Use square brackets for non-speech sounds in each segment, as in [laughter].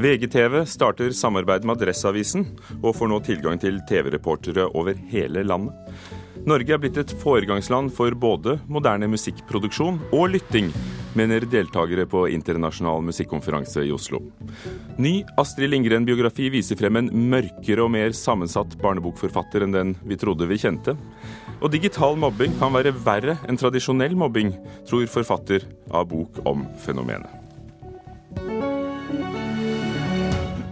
VGTV starter samarbeid med Adresseavisen, og får nå tilgang til TV-reportere over hele landet. Norge er blitt et foregangsland for både moderne musikkproduksjon og lytting, mener deltakere på internasjonal musikkonferanse i Oslo. Ny Astrid Lindgren-biografi viser frem en mørkere og mer sammensatt barnebokforfatter enn den vi trodde vi kjente. Og digital mobbing kan være verre enn tradisjonell mobbing, tror forfatter av bok om fenomenet.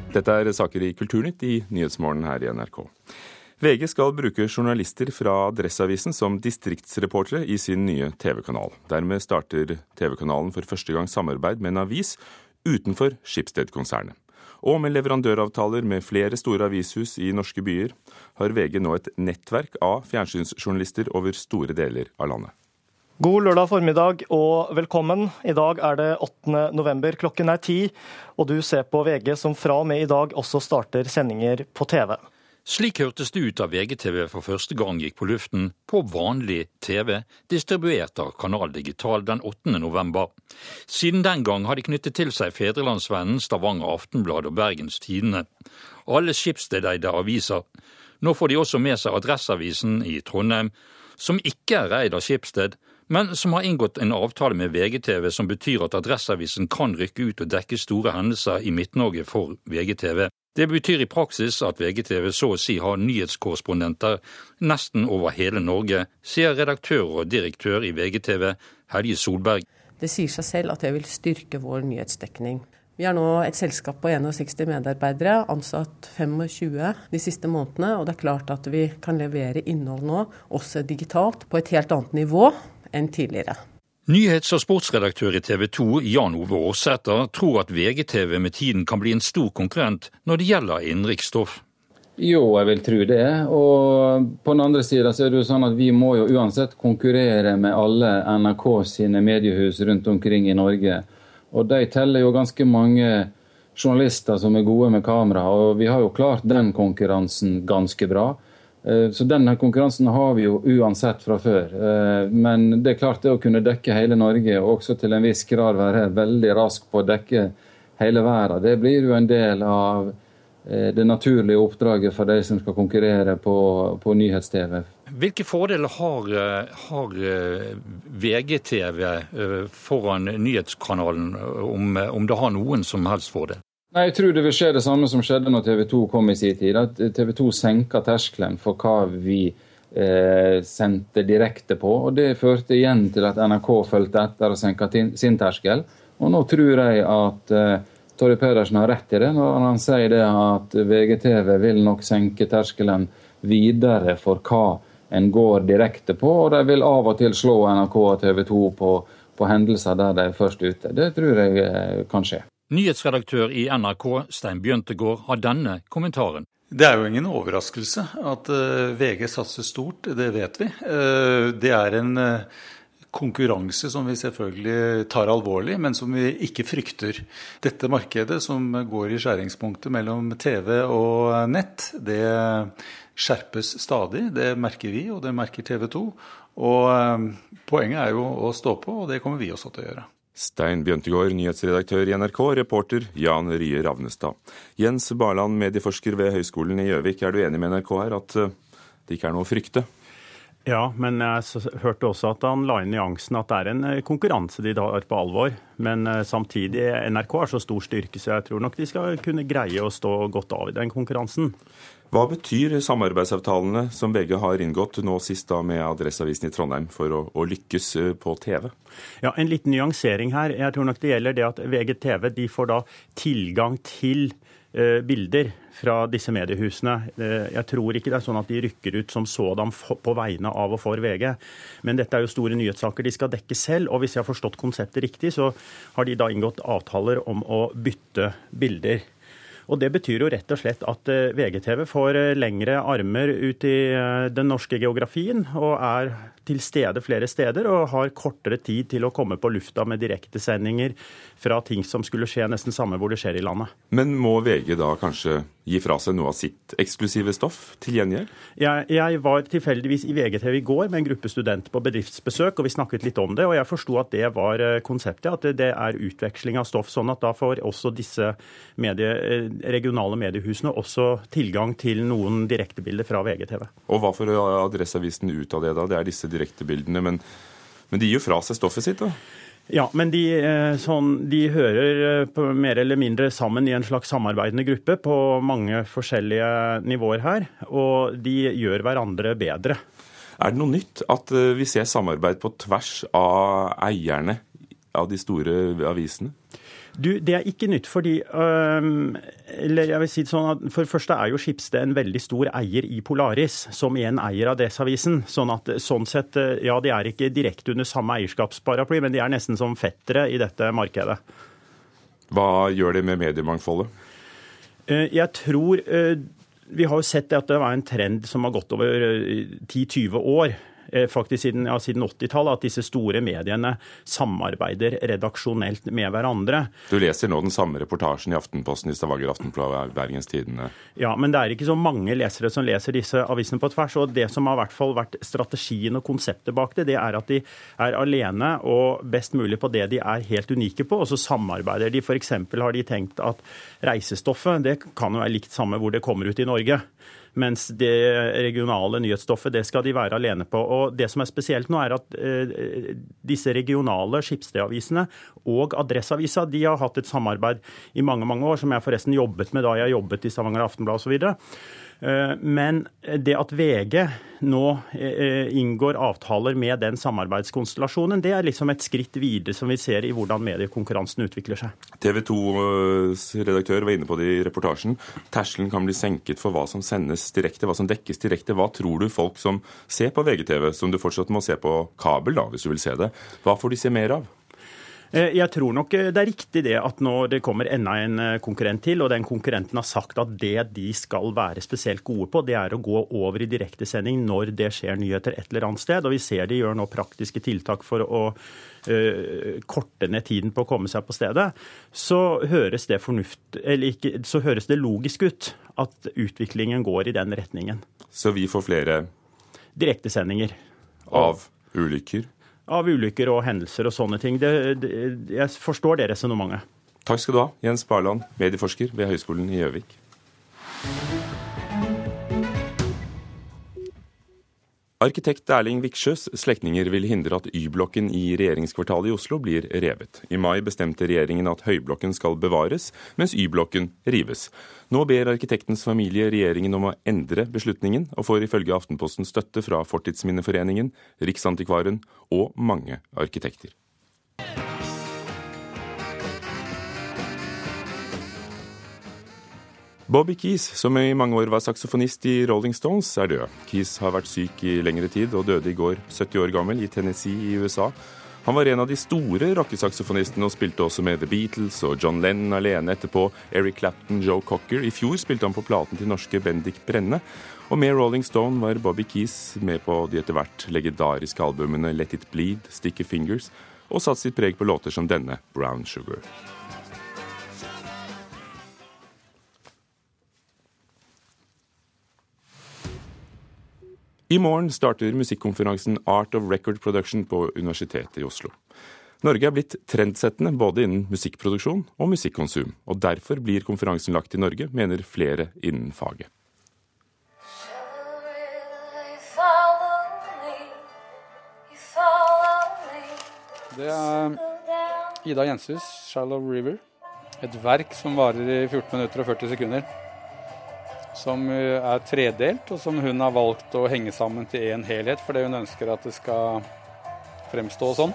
Dette er saker i Kulturnytt i Nyhetsmorgen her i NRK. VG skal bruke journalister fra Adresseavisen som distriktsreportere i sin nye TV-kanal. Dermed starter TV-kanalen for første gang samarbeid med en avis utenfor Schibsted-konsernet. Og med leverandøravtaler med flere store avishus i norske byer, har VG nå et nettverk av fjernsynsjournalister over store deler av landet. God lørdag formiddag og velkommen. I dag er det 8. november, klokken er ti, og du ser på VG som fra og med i dag også starter sendinger på TV. Slik hørtes det ut da VGTV for første gang gikk på luften på vanlig TV, distribuert av Kanal Digital den 8. november. Siden den gang har de knyttet til seg Fedrelandsvennen, Stavanger Aftenblad og Bergens Tidende. Alle skipsdedeide aviser. Nå får de også med seg Adresseavisen i Trondheim, som ikke er eid av Skipsted, men som har inngått en avtale med VGTV som betyr at Adresseavisen kan rykke ut og dekke store hendelser i Midt-Norge for VGTV. Det betyr i praksis at VGTV så å si har nyhetskorrespondenter nesten over hele Norge, sier redaktør og direktør i VGTV Helge Solberg. Det sier seg selv at det vil styrke vår nyhetsdekning. Vi har nå et selskap på 61 medarbeidere, ansatt 25 de siste månedene. Og det er klart at vi kan levere innhold nå, også digitalt, på et helt annet nivå enn tidligere. Nyhets- og sportsredaktør i TV 2 Jan Ove Aarsæter tror at VGTV med tiden kan bli en stor konkurrent når det gjelder innenriksstoff. Jo, jeg vil tro det. Og på den andre sida er det jo sånn at vi må jo uansett konkurrere med alle NRK sine mediehus rundt omkring i Norge. Og de teller jo ganske mange journalister som er gode med kamera, og vi har jo klart den konkurransen ganske bra. Eh, så denne konkurransen har vi jo uansett fra før. Eh, men det er klart det å kunne dekke hele Norge, og også til en viss grad være veldig rask på å dekke hele verden, det blir jo en del av eh, det naturlige oppdraget for de som skal konkurrere på, på nyhets-TV. Hvilke fordeler har, har VGTV foran nyhetskanalen, om, om det har noen som helst fordel? Nei, Jeg tror det vil skje det samme som skjedde når TV 2 kom i sin tid. At TV 2 senka terskelen for hva vi eh, sendte direkte på. og Det førte igjen til at NRK fulgte etter og senka sin terskel. Og nå tror jeg at eh, Torry Pedersen har rett i det når han sier det at VGTV vil nok senke terskelen videre for hva en går direkte på, og de vil av og til slå NRK og TV 2 på, på hendelser der de er først ute. Det tror jeg eh, kan skje. Nyhetsredaktør i NRK, Stein Bjøntegård, har denne kommentaren. Det er jo ingen overraskelse at eh, VG satser stort, det vet vi. Eh, det er en eh, konkurranse som vi selvfølgelig tar alvorlig, men som vi ikke frykter. Dette markedet som går i skjæringspunktet mellom TV og nett, det skjerpes stadig. Det merker vi, og det merker TV 2. Og poenget er jo å stå på, og det kommer vi også til å gjøre. Stein Bjøntegård, nyhetsredaktør i NRK, reporter Jan Rye Ravnestad. Jens Barland, medieforsker ved Høgskolen i Gjøvik, er du enig med NRK her at eh, det ikke er noe å frykte? Ja, men jeg hørte også at han la inn nyansen at det er en eh, konkurranse de tar på alvor. Men eh, samtidig, NRK har så stor styrke, så jeg tror nok de skal kunne greie å stå godt av i den konkurransen. Hva betyr samarbeidsavtalene som VG har inngått, nå sist da med Adresseavisen i Trondheim, for å, å, lykkes eh, på TV? Ja, En liten nyansering her. Jeg tror nok det gjelder det at VGTV de får da tilgang til bilder fra disse mediehusene. Uh, jeg tror ikke det er sånn at de rykker ut som sådan på vegne av og for VG. Men dette er jo store nyhetssaker de skal dekke selv. Og hvis jeg har forstått konseptet riktig, så har de da inngått avtaler om å bytte bilder. Og Det betyr jo rett og slett at eh, VGTV får eh, lengre armer ut i eh, den norske geografien, og er til stede flere steder og har kortere tid til å komme på lufta med direktesendinger fra ting som skulle skje nesten samme hvor det skjer i landet. Men må VG da kanskje gi fra seg noe av sitt eksklusive stoff til gjengjeld? Jeg, jeg var tilfeldigvis i VGTV i går med en gruppe studenter på bedriftsbesøk, og vi snakket litt om det. Og jeg forsto at det var eh, konseptet, at det er utveksling av stoff. Sånn at da får også disse medie, eh, regionale mediehusene også tilgang til noen direktebilder fra VGTV. Og hva får Adresseavisen ut av det, da? Det er disse direktebildene. Men, men de gir jo fra seg stoffet sitt, da? Ja, men de, eh, sånn, de hører eh, mer eller mindre sammen i en slags samarbeidende gruppe på mange forskjellige nivåer her. Og de gjør hverandre bedre. Er det noe nytt at eh, vi ser samarbeid på tvers av eierne av de store avisene? Du, Det er ikke nytt, fordi um, eller jeg vil si det sånn at For det første er jo Skipsted en veldig stor eier i Polaris, som igjen eier Adresseavisen. Sånn at sånn sett, øh, ja, de er ikke direkte under samme eierskapsparaply, men de er nesten som fettere i dette markedet. Hva gjør det med mediemangfoldet? Uh, jeg tror uh, Vi har jo sett at det var en trend som har gått over 10-20 år faktisk siden, ja, siden 80-tallet at disse store mediene samarbeider redaksjonelt med hverandre. Du leser nå den samme reportasjen i Aftenposten, i Stavanger Aftenblad Bergens Tidende? Ja, men det er ikke så mange lesere som leser disse avisene på tvers. og Det som har hvert fall vært strategien og konseptet bak det, det er at de er alene og best mulig på det de er helt unike på, og så samarbeider de. F.eks. har de tenkt at reisestoffet det kan jo være likt samme hvor det kommer ut i Norge. Mens det regionale nyhetsstoffet det skal de være alene på. Og Det som er spesielt nå, er at eh, disse regionale skipsstedavisene og Adresseavisa de har hatt et samarbeid i mange mange år, som jeg forresten jobbet med da jeg jobbet i Stavanger Aftenblad osv. Eh, men det at VG nå eh, inngår avtaler med den samarbeidskonstellasjonen, det er liksom et skritt videre som vi ser i hvordan mediekonkurransen utvikler seg. TV 2s redaktør var inne på det i reportasjen. Terskelen kan bli senket for hva som sendes direkte, hva som dekkes direkte. Hva tror du folk som ser på VGTV, som du fortsatt må se på kabel, da, hvis du vil se det, hva får de se mer av? Eh, jeg tror nok eh, det er riktig det at når det kommer enda en eh, konkurrent til, og den konkurrenten har sagt at det de skal være spesielt gode på, det er å gå over i direktesending når det skjer nyheter et eller annet sted. Og vi ser de gjør nå praktiske tiltak for å uh, korte ned tiden på å komme seg på stedet. Så høres det fornuft, eller ikke, så høres det logisk ut at utviklingen går i den retningen. Så vi får flere Direktesendinger. Av ulykker? Av ulykker og hendelser og sånne ting. Det, det, jeg forstår det resonnementet. Takk skal du ha, Jens Barland, medieforsker ved Høgskolen i Gjøvik. Arkitekt Erling Viksjøs slektninger vil hindre at Y-blokken i regjeringskvartalet i Oslo blir revet. I mai bestemte regjeringen at Høyblokken skal bevares, mens Y-blokken rives. Nå ber arkitektens familie regjeringen om å endre beslutningen, og får ifølge Aftenposten støtte fra Fortidsminneforeningen, Riksantikvaren og mange arkitekter. Bobby Keys, som i mange år var saksofonist i Rolling Stones, er død. Keys har vært syk i lengre tid og døde i går, 70 år gammel, i Tennessee i USA. Han var en av de store rockesaksofonistene og spilte også med The Beatles og John Lennon alene etterpå, Eric Clapton, Joe Cocker. I fjor spilte han på platen til norske Bendik Brenne. Og med Rolling Stone var Bobby Keys med på de etter hvert legendariske albumene Let It Bleed, Sticky Fingers, og satt sitt preg på låter som denne, Brown Sugar. I morgen starter musikkonferansen Art of Record Production på Universitetet i Oslo. Norge er blitt trendsettende både innen musikkproduksjon og musikkonsum, og derfor blir konferansen lagt til Norge, mener flere innen faget. Det er Ida Jenshus, 'Shallow River'. Et verk som varer i 14 minutter og 40 sekunder som eh, er tredelt, og som hun har valgt å henge sammen til én helhet, fordi hun ønsker at det skal fremstå sånn.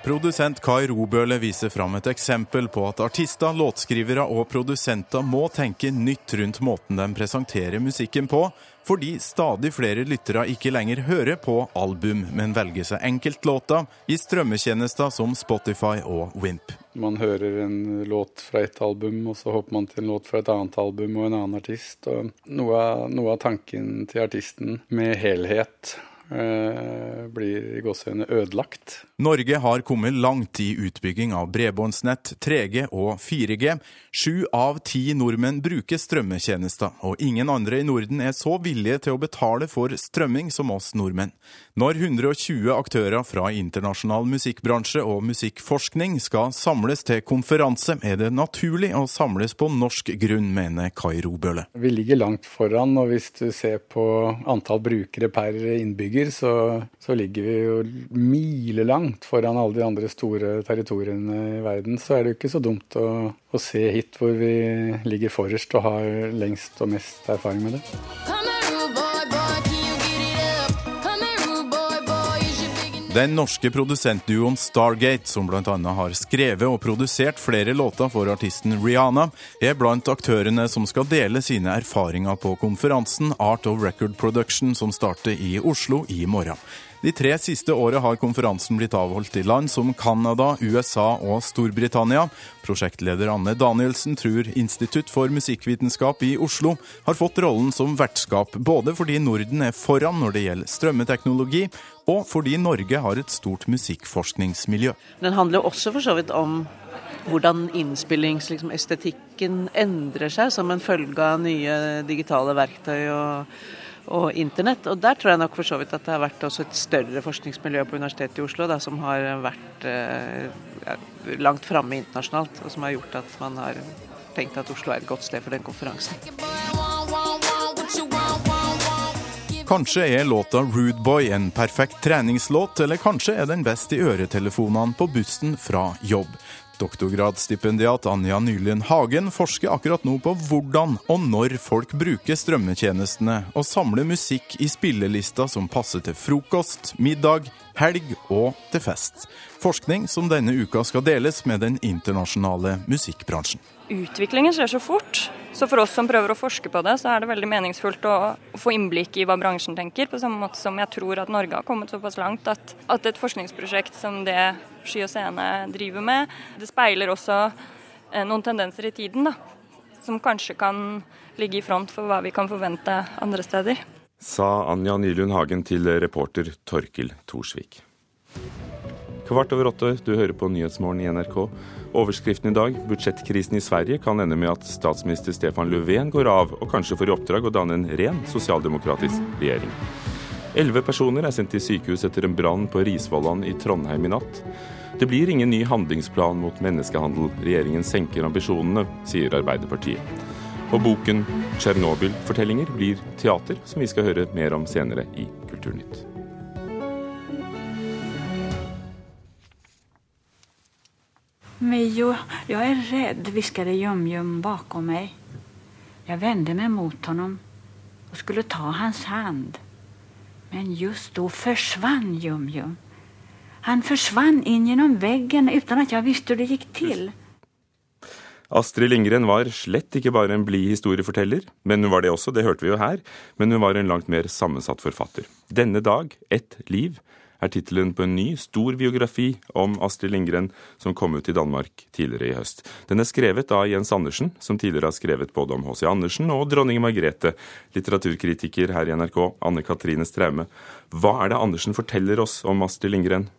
Produsent Kai Robøle viser fram et eksempel på at artister, låtskrivere og produsenter må tenke nytt rundt måten de presenterer musikken på, fordi stadig flere lyttere ikke lenger hører på album, men velger seg enkeltlåter i strømmetjenester som Spotify og Wimp. Man hører en låt fra et album, og så hopper man til en låt fra et annet album og en annen artist. Og noe av, noe av tanken til artisten med helhet blir i gåsehudene ødelagt. Norge har kommet langt i utbygging av bredbåndsnett, 3G og 4G. Sju av ti nordmenn bruker strømmetjenester, og ingen andre i Norden er så villige til å betale for strømming som oss nordmenn. Når 120 aktører fra internasjonal musikkbransje og musikkforskning skal samles til konferanse, er det naturlig å samles på norsk grunn, mener Kai Robøle. Vi ligger langt foran, og hvis du ser på antall brukere per innbygger, så, så ligger vi jo milelangt langt foran alle de andre store territoriene i verden, så er det jo ikke så dumt å, å se hit hvor vi ligger forrest og har lengst og mest erfaring med det. Den norske produsentduoen Stargate, som bl.a. har skrevet og produsert flere låter for artisten Rihanna, er blant aktørene som skal dele sine erfaringer på konferansen Art of Record Production, som starter i Oslo i morgen. De tre siste årene har konferansen blitt avholdt i land som Canada, USA og Storbritannia. Prosjektleder Anne Danielsen tror Institutt for musikkvitenskap i Oslo har fått rollen som vertskap både fordi Norden er foran når det gjelder strømmeteknologi, og fordi Norge har et stort musikkforskningsmiljø. Den handler også for så vidt om hvordan innspillingsestetikken liksom, endrer seg som en følge av nye digitale verktøy og og internett. Og der tror jeg nok for så vidt at det har vært også et større forskningsmiljø på Universitetet i Oslo da, som har vært eh, langt framme internasjonalt, og som har gjort at man har tenkt at Oslo er et godt sted for den konferansen. Kanskje er låta 'Rude Boy' en perfekt treningslåt, eller kanskje er den best i øretelefonene på bussen fra jobb. Doktorgradsstipendiat Anja Nylien Hagen forsker akkurat nå på hvordan og når folk bruker strømmetjenestene, og samler musikk i spillelista som passer til frokost, middag, helg og til fest. Forskning som denne uka skal deles med den internasjonale musikkbransjen. Utviklingen skjer så fort, så for oss som prøver å forske på det, så er det veldig meningsfullt å, få innblikk i hva bransjen tenker, på samme måte som jeg tror at Norge har kommet såpass langt at, at et forskningsprosjekt som det Sky og Scene driver med, det speiler også eh, noen tendenser i tiden, da, som kanskje kan ligge i front for hva vi kan forvente andre steder. Sa Anja Nylund Hagen til reporter Torkil Thorsvik. Kvart over åtte, du hører på Nyhetsmorgen i NRK. Overskriften i dag budsjettkrisen i Sverige kan ende med at statsminister Stefan Löfven går av, og kanskje får i oppdrag å danne en ren sosialdemokratisk regjering. Elleve personer er sendt til sykehus etter en brann på Risvollan i Trondheim i natt. Det blir ingen ny handlingsplan mot menneskehandel. Regjeringen senker ambisjonene, sier Arbeiderpartiet. Og boken 'Tsjernobyl-fortellinger' blir teater, som vi skal høre mer om senere i Kulturnytt. Mio, jeg er redd, hvisket Jum-Jum bakom meg. Jeg vendte meg mot honom og skulle ta hans hand. Men just då försvann Jum-Jum. Han försvann inn gjennom veggen uten at jeg visste hvordan det gikk til. Astrid Lindgren var slett ikke bare en blid historieforteller, men hun var det også, det hørte vi jo her, men hun var en langt mer sammensatt forfatter. Denne dag, Ett liv, er tittelen på en ny, stor biografi om Astrid Lindgren som kom ut i Danmark tidligere i høst. Den er skrevet av Jens Andersen, som tidligere har skrevet både om H.C. Andersen og dronning Margrethe. Litteraturkritiker her i NRK, Anne Katrine Straume. Hva er det Andersen forteller oss om Astrid Lindgren?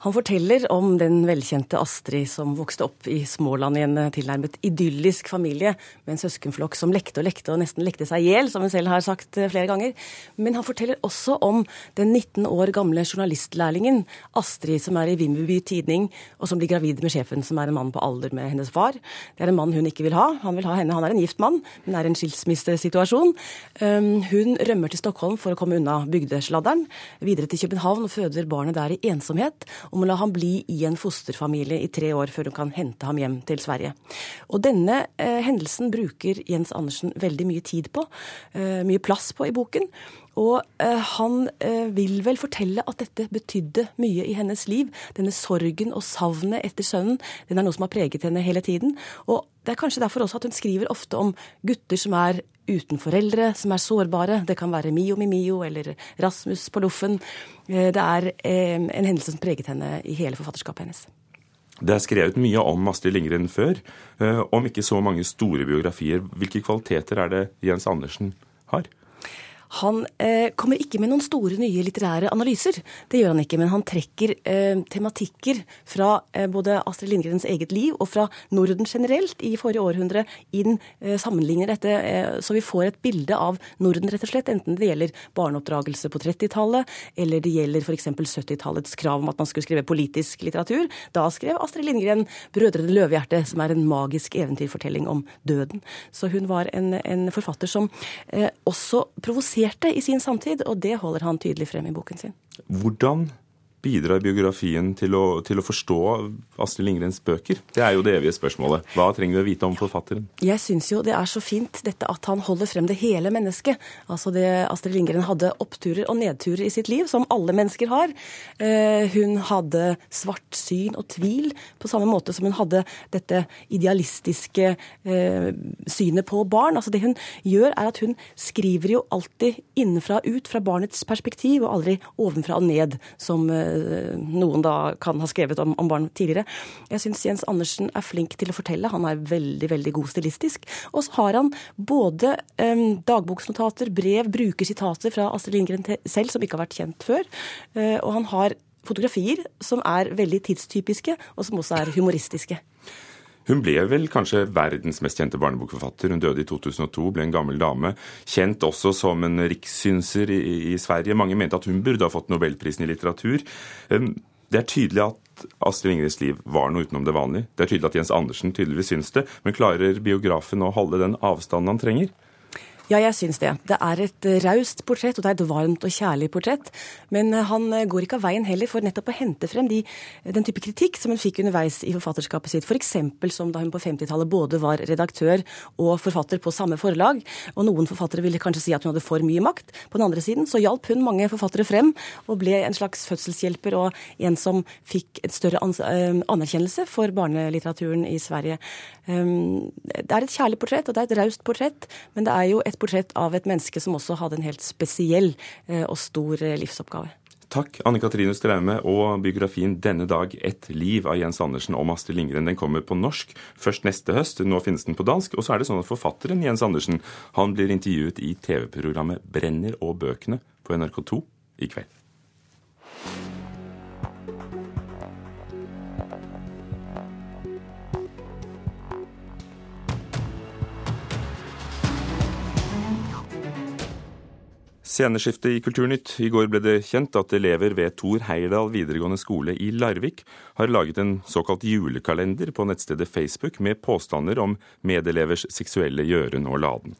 Han forteller om den velkjente Astrid som vokste opp i Småland i en eh, tilnærmet idyllisk familie med en søskenflokk som lekte og lekte og nesten lekte seg i hjel, som hun selv har sagt eh, flere ganger. Men han forteller også om den 19 år gamle journalistlærlingen Astrid som er i Vimmerby Tidning, og som blir gravid med sjefen, som er en mann på alder med hennes far. Det er en mann hun ikke vil ha. Han vil ha henne. Han er en gift mann, men er i en skilsmissesituasjon. Um, hun rømmer til Stockholm for å komme unna bygdesladderen, videre til København og føder barnet der i ensomhet om å la ham bli i en fosterfamilie i tre år før hun kan hente ham hjem til Sverige. Og denne eh, hendelsen bruker Jens Andersen veldig mye tid på, eh, mye plass på i boken. Og eh, han eh, vil vel fortelle at dette betydde mye i hennes liv. Denne sorgen og savnet etter sønnen, den er noe som har preget henne hele tiden. Og det er kanskje derfor også at hun skriver ofte om gutter som er uten foreldre, som er sårbare. Det kan være Mio Mimio eller Rasmus på loffen. Eh, det er en hendelse som preget henne i hele forfatterskapet hennes. Det er skrevet mye om Astrid Lindgren før, eh, om ikke så mange store biografier. Hvilke kvaliteter er det Jens Andersen har? Han eh, kommer ikke med noen store nye litterære analyser, det gjør han ikke. Men han trekker eh, tematikker fra eh, både Astrid Lindgrens eget liv og fra Norden generelt i forrige århundre inn, eh, sammenligner dette, eh, så vi får et bilde av Norden, rett og slett. Enten det gjelder barneoppdragelse på 30-tallet, eller det gjelder f.eks. 70-tallets krav om at man skulle skrive politisk litteratur. Da skrev Astrid Lindgren 'Brødrene Løvehjerte', som er en magisk eventyrfortelling om døden. Så hun var en, en forfatter som eh, også provoserte i sin samtid, og det holder han tydelig frem i boken sin. Hvordan bidrar biografien til å, til å, forstå Astrid Lindgrens bøker? Det er jo det evige spørsmålet. Hva trenger vi å vite om forfatteren? Jeg syns jo det er så fint dette at han holder frem det hele mennesket. Altså det Astrid Lindgren hadde oppturer og nedturer i sitt liv, som alle mennesker har. Eh, hun hadde svart syn og tvil, på samme måte som hun hadde dette idealistiske eh, synet på barn. Altså det hun gjør, er at hun skriver jo alltid innenfra ut, fra barnets perspektiv, og aldri ovenfra og ned, som eh, noen da kan ha skrevet om, om barn tidligere. Jeg syns Jens Andersen er flink til å fortelle. Han er veldig veldig god stilistisk. Og så har han både um, dagboksnotater, brev, bruker sitater fra Astrid Lindgren selv, som ikke har vært kjent før. Uh, og han har fotografier som er veldig tidstypiske, og som også er humoristiske. Hun ble vel kanskje verdens mest kjente barnebokforfatter. Hun døde i 2002, ble en gammel dame. Kjent også som en rikssynser i, i Sverige. Mange mente at hun burde ha fått nobelprisen i litteratur. Det er tydelig at Astrid Ingrids liv var noe utenom det vanlige. Det er tydelig at Jens Andersen tydeligvis syns det, men klarer biografen å holde den avstanden han trenger? Ja, jeg syns det. Det er et raust portrett, og det er et varmt og kjærlig portrett. Men eh, han eh, går ikke av veien heller for nettopp å hente frem de, den type kritikk som hun fikk underveis i forfatterskapet sitt. F.eks. som da hun på 50-tallet både var redaktør og forfatter på samme forlag. Og noen forfattere ville kanskje si at hun hadde for mye makt. På den andre siden så hjalp hun mange forfattere frem, og ble en slags fødselshjelper og en som fikk et større eh, anerkjennelse for barnelitteraturen i Sverige. Ehm, det er et kjærlig portrett, og det er et raust portrett, men det er jo et portrett av et menneske som også hadde en helt spesiell eh, og stor eh, livsoppgave. Takk, Anne Katrine Straume. Og biografien 'Denne dag et liv' av Jens Andersen om Astrid Lindgren den kommer på norsk først neste høst. Nå finnes den på dansk. Og så er det sånn at forfatteren Jens Andersen han blir intervjuet i TV-programmet 'Brenner og bøkene' på NRK2 i kveld. Sceneskifte i Kulturnytt. I går ble det kjent at elever ved Thor Heyerdahl videregående skole i Larvik har laget en såkalt julekalender på nettstedet Facebook med påstander om medelevers seksuelle gjøren og laden.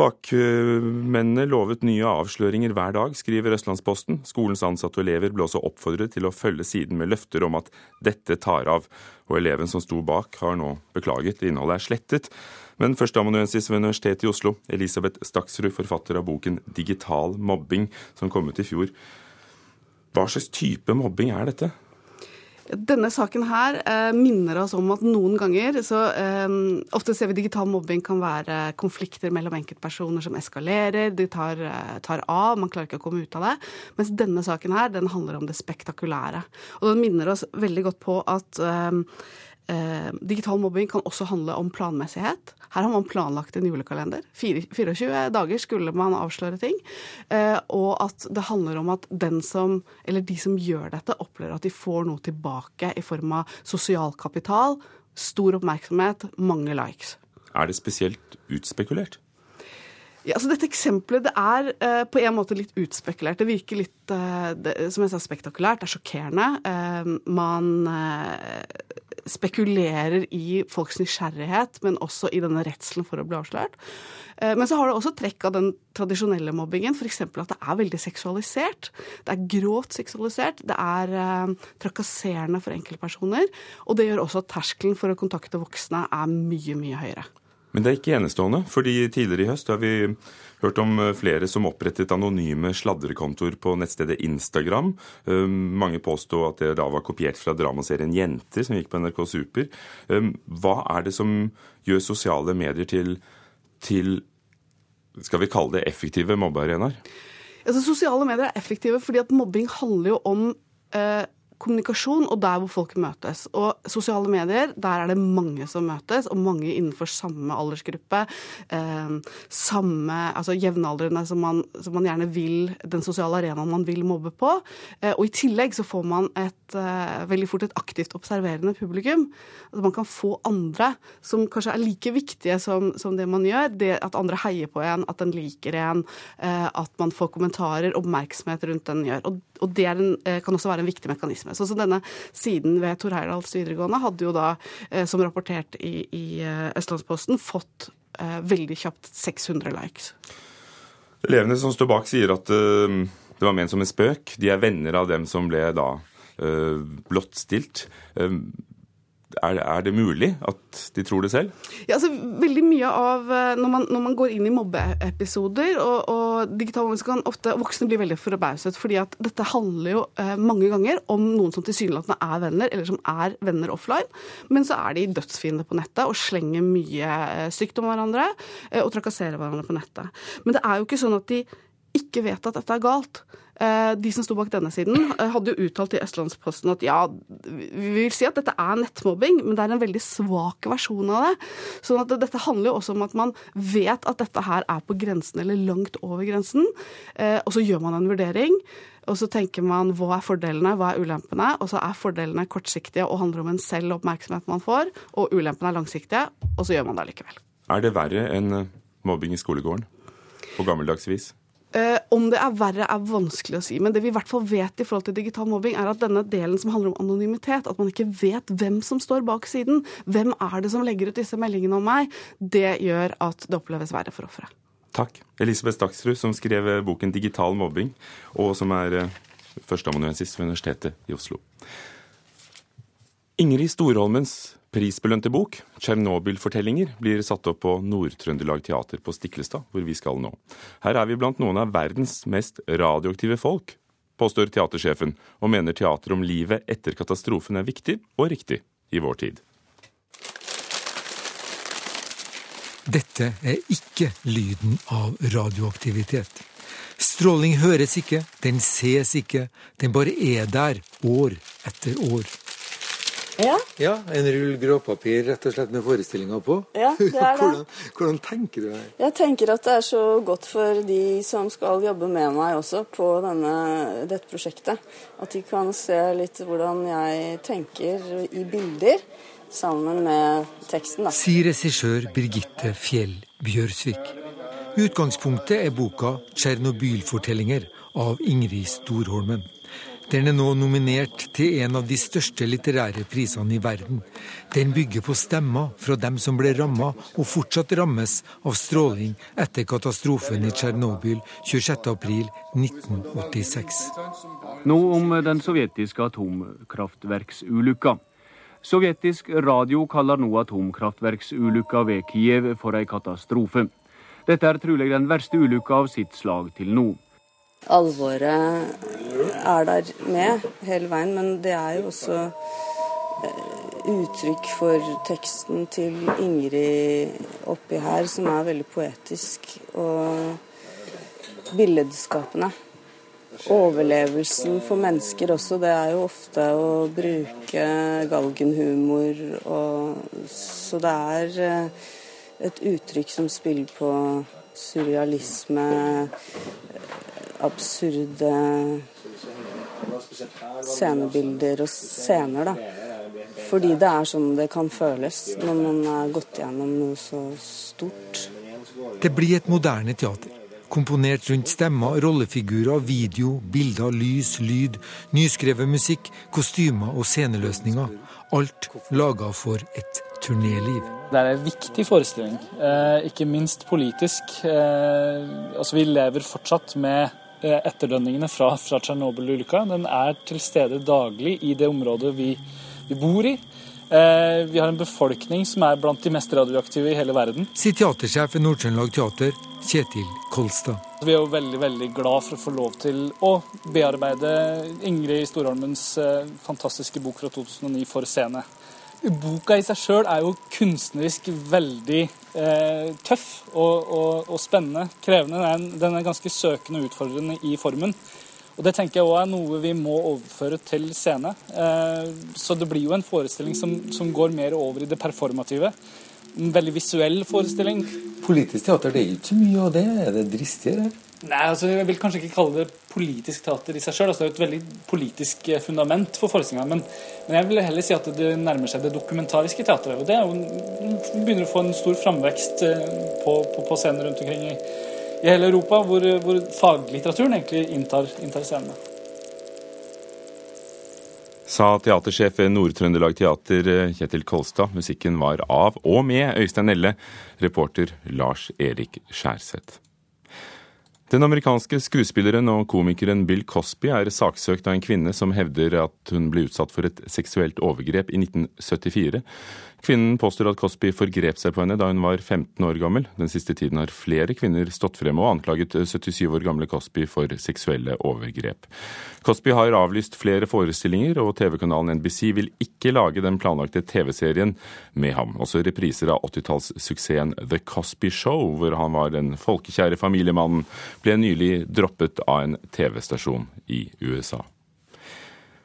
Bakmennene lovet nye avsløringer hver dag, skriver Østlandsposten. Skolens ansatte og elever ble også oppfordret til å følge siden med løfter om at dette tar av. Og eleven som sto bak, har nå beklaget. Innholdet er slettet. Men førsteamanuensis ved Universitetet i Oslo, Elisabeth Staksrud, forfatter av boken 'Digital mobbing', som kom ut i fjor. Hva slags type mobbing er dette? Denne saken her eh, minner oss om at noen ganger så eh, Ofte ser vi digital mobbing kan være konflikter mellom enkeltpersoner som eskalerer, de tar, eh, tar, av, man klarer ikke å komme ut av det. Mens denne saken her, den handler om det spektakulære. Og den minner oss veldig godt på at eh, Eh, digital mobbing kan også handle om planmessighet. Her har man planlagt en julekalender. 24 dager skulle man avsløre ting. Eh, og at det handler om at den som, eller de som gjør dette, opplever at de får noe tilbake i form av sosial kapital, stor oppmerksomhet, mange likes. Er det spesielt utspekulert? Ja, altså Dette eksempelet det er eh, på en måte litt utspekulert. Det virker litt eh, det, som jeg sa, spektakulært. Det er sjokkerende. Eh, man eh, spekulerer i folks nysgjerrighet, men også i denne redselen for å bli avslørt. Eh, men så har det også trekk av den tradisjonelle mobbingen, f.eks. at det er veldig seksualisert. Det er grovt seksualisert, det er eh, trakasserende for enkeltpersoner. Og det gjør også at terskelen for å kontakte voksne er mye, mye høyere. Men det er ikke enestående, fordi tidligere i høst har vi hørt om eh, flere som opprettet anonyme sladrekontoer på nettstedet Instagram. Eh, mange påsto at det da var kopiert fra dramaserien Jenter, som gikk på NRK Super. Eh, hva er det som gjør sosiale medier til, til skal vi kalle det effektive mobbearenaer? Altså, sosiale medier er effektive fordi at mobbing handler jo om eh, kommunikasjon og der hvor folk møtes. Og sosiale medier, der er det mange som møtes, og mange innenfor samme aldersgruppe. Eh, samme, altså jevnaldrende som man, som man, gjerne vil, den sosiale arenaen man vil mobbe på. Eh, og i tillegg så får man et eh, veldig fort et aktivt observerende publikum. Altså man kan få andre som kanskje er like viktige som, som det man gjør. Det at andre heier på en, at en liker en, eh, at man får kommentarer, oppmerksomhet rundt den gjør. Og, og det en, eh, kan også være en viktig mekanisme. Så, så denne siden ved Tor Heyerdahls videregående hadde jo da, eh, som rapportert i, i Østlandsposten, fått veldig kjapt 600 likes. Elevene som står bak, sier at det var ment som en spøk. De er venner av dem som ble da blottstilt. Er, er, det mulig at de tror det selv? Ja, altså veldig mye av eh, Når man, når man går inn i mobbeepisoder og, og digital mobbing, kan ofte voksne bli veldig forbauset. fordi at dette handler jo eh, mange ganger om noen som tilsynelatende er venner, eller som er venner offline. Men så er de dødsfiender på nettet og slenger mye eh, stygt om hverandre eh, og trakasserer hverandre på nettet. Men det er jo ikke sånn at de ikke vet at dette er galt. Eh, de som sto bak denne siden, eh, hadde jo uttalt til Østlandsposten at ja, vi vil si at dette er nettmobbing, men det er en veldig svak versjon av det. Sånn dette handler jo også om at man vet at dette her er på grensen eller langt over grensen, eh, og så gjør man en vurdering. Og så tenker man hva er fordelene, hva er ulempene? Og så er fordelene kortsiktige og handler om en selv oppmerksomhet man får, og ulempene er langsiktige, og så gjør man det likevel. Er det verre enn mobbing i skolegården? På gammeldags vis? Eh, om det er verre, er vanskelig å si. Men det vi i hvert fall vet i forhold til digital mobbing, er at denne delen som handler om anonymitet, at man ikke vet hvem som står bak siden, hvem er det som legger ut disse meldingene om meg, det gjør at det oppleves verre for offeret. Takk. Elisabeth Staksrud, som skrev boken 'Digital mobbing', og som er eh, førsteamanuensis ved Universitetet i Oslo. Ingrid Storholmens prisbelønte bok, 'Tsjernobyl-fortellinger', blir satt opp på Nord-Trøndelag Teater på Stiklestad, hvor vi skal nå. Her er vi blant noen av verdens mest radioaktive folk, påstår teatersjefen, og mener teater om livet etter katastrofen er viktig og riktig i vår tid. Dette er ikke lyden av radioaktivitet. Stråling høres ikke, den ses ikke, den bare er der år etter år. Ja. ja en rull gråpapir rett og slett med forestillinga på. Ja, det er [laughs] det. hvordan, hvordan, tenker du her? Jeg tenker at det er så godt for de som skal jobbe med meg også på denne, dette prosjektet. At de kan se litt hvordan jeg tenker i bilder sammen med teksten. Da. Sier regissør Birgitte Fjell Bjørsvik. Utgangspunktet er boka 'Tsjernobylfortellinger' av Ingrid Storholmen. Den er nå nominert til en av de største litterære prisene i verden. Den bygger på stemmer fra dem som ble ramma og fortsatt rammes av stråling etter katastrofen i Tsjernobyl 26.4.1986. Nå om den sovjetiske atomkraftverksulykka. Sovjetisk radio kaller nå atomkraftverksulykka ved Kiev for ei katastrofe. Dette er trolig den verste ulykka av sitt slag til nå alvoret er der med hele veien, men det er jo også eh, uttrykk for teksten til Ingrid oppi her, som er veldig poetisk og billedskapende. Overlevelsen for mennesker også, det er jo ofte å bruke galgenhumor og Så det er eh, et uttrykk som spiller på surrealisme, absurde scenebilder og scener, da. Fordi det er sånn det kan føles når man har gått gjennom noe så stort. Det blir et moderne teater. Komponert rundt stemmer, rollefigurer, video, bilder, lys, lyd, nyskrevet musikk, kostymer og sceneløsninger. Alt laga for et turnéliv. Det er en viktig forestilling, eh, ikke minst politisk. Eh, altså, vi lever fortsatt med etterdønningene fra, fra Tsjernobyl-ulykka. Den er til stede daglig i det området vi, vi bor i. Eh, vi har en befolkning som er blant de mest radioaktive i hele verden. Sier teatersjef ved Nord-Trøndelag Teater, Kjetil Kolstad. Vi er jo veldig veldig glad for å få lov til å bearbeide Ingrid Storholmens eh, fantastiske bok fra 2009 for scene. Boka i seg sjøl er jo kunstnerisk veldig eh, tøff og, og, og, spennende. Krevende. Den er, den er, ganske søkende og utfordrende i formen. Og Det tenker jeg også er noe vi må overføre til scene. Eh, så det blir jo en forestilling som, som går mer over i det performative. En veldig visuell forestilling. Politisk teater, det er ikke så mye av det? Er det dristigere? Nei, altså Jeg vil kanskje ikke kalle det politisk teater i seg sjøl. Altså, det er et veldig politisk eh, fundament for forestillinga. Men, men, jeg vil heller si at det nærmer seg det dokumentariske teatret. Og det jo, begynner å få en stor framvekst eh, på, på, på scener rundt omkring i, i hele Europa, hvor, hvor faglitteraturen egentlig inntar, inntar scenene. Sa teatersjef ved Nord-Trøndelag Teater eh, Kjetil Kolstad. Musikken var av og med Øystein Elle. Reporter Lars Erik Skjærseth. Den amerikanske skuespilleren og komikeren Bill Cosby er saksøkt av en kvinne som hevder at hun ble utsatt for et seksuelt overgrep i 1974. Kvinnen påstår at Cosby forgrep seg på henne da hun var 15 år gammel. Den siste tiden har flere kvinner stått frem og anklaget 77 år gamle Cosby for seksuelle overgrep. Cosby har avlyst flere forestillinger, og TV-kanalen NBC vil ikke lage den planlagte TV-serien med ham. Også repriser av 80-tallssuksessen The Cosby Show, hvor han var den folkekjære familiemannen, ble nylig droppet av en TV-stasjon i USA.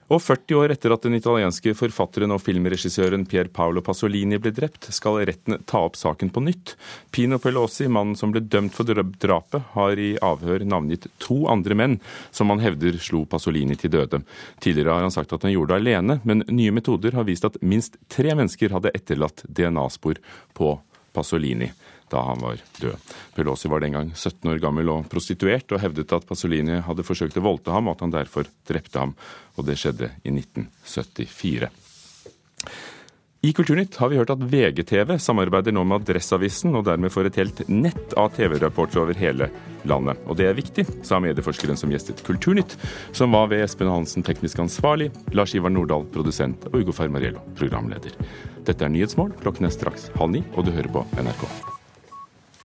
Og 40 år etter at den italienske forfatteren og filmregissøren Pier Paolo Pasolini ble drept, skal retten ta opp saken på nytt. Pino Pelosi, mannen som ble dømt for drapet, har i avhør navngitt to andre menn som han hevder slo Pasolini til døde. Tidligere har han sagt at han gjorde det alene, men nye metoder har vist at minst tre mennesker hadde etterlatt DNA-spor på Pasolini da han var død. Pelosi var den gang 17 år gammel og prostituert, og hevdet at Pasolini hadde forsøkt å voldte ham, og at han derfor drepte ham. Og det skjedde i 1974. I Kulturnytt har vi hørt at VGTV samarbeider nå med Adresseavisen, og dermed får et helt nett av TV-rapporter over hele landet. Og det er viktig, sa medieforskeren som gjestet Kulturnytt, som var ved Espen Hansen teknisk ansvarlig, Lars Ivar Nordahl produsent og Ugo Fermariello programleder. Dette er Nyhetsmorgen. Klokken er straks halv ni, og du hører på NRK.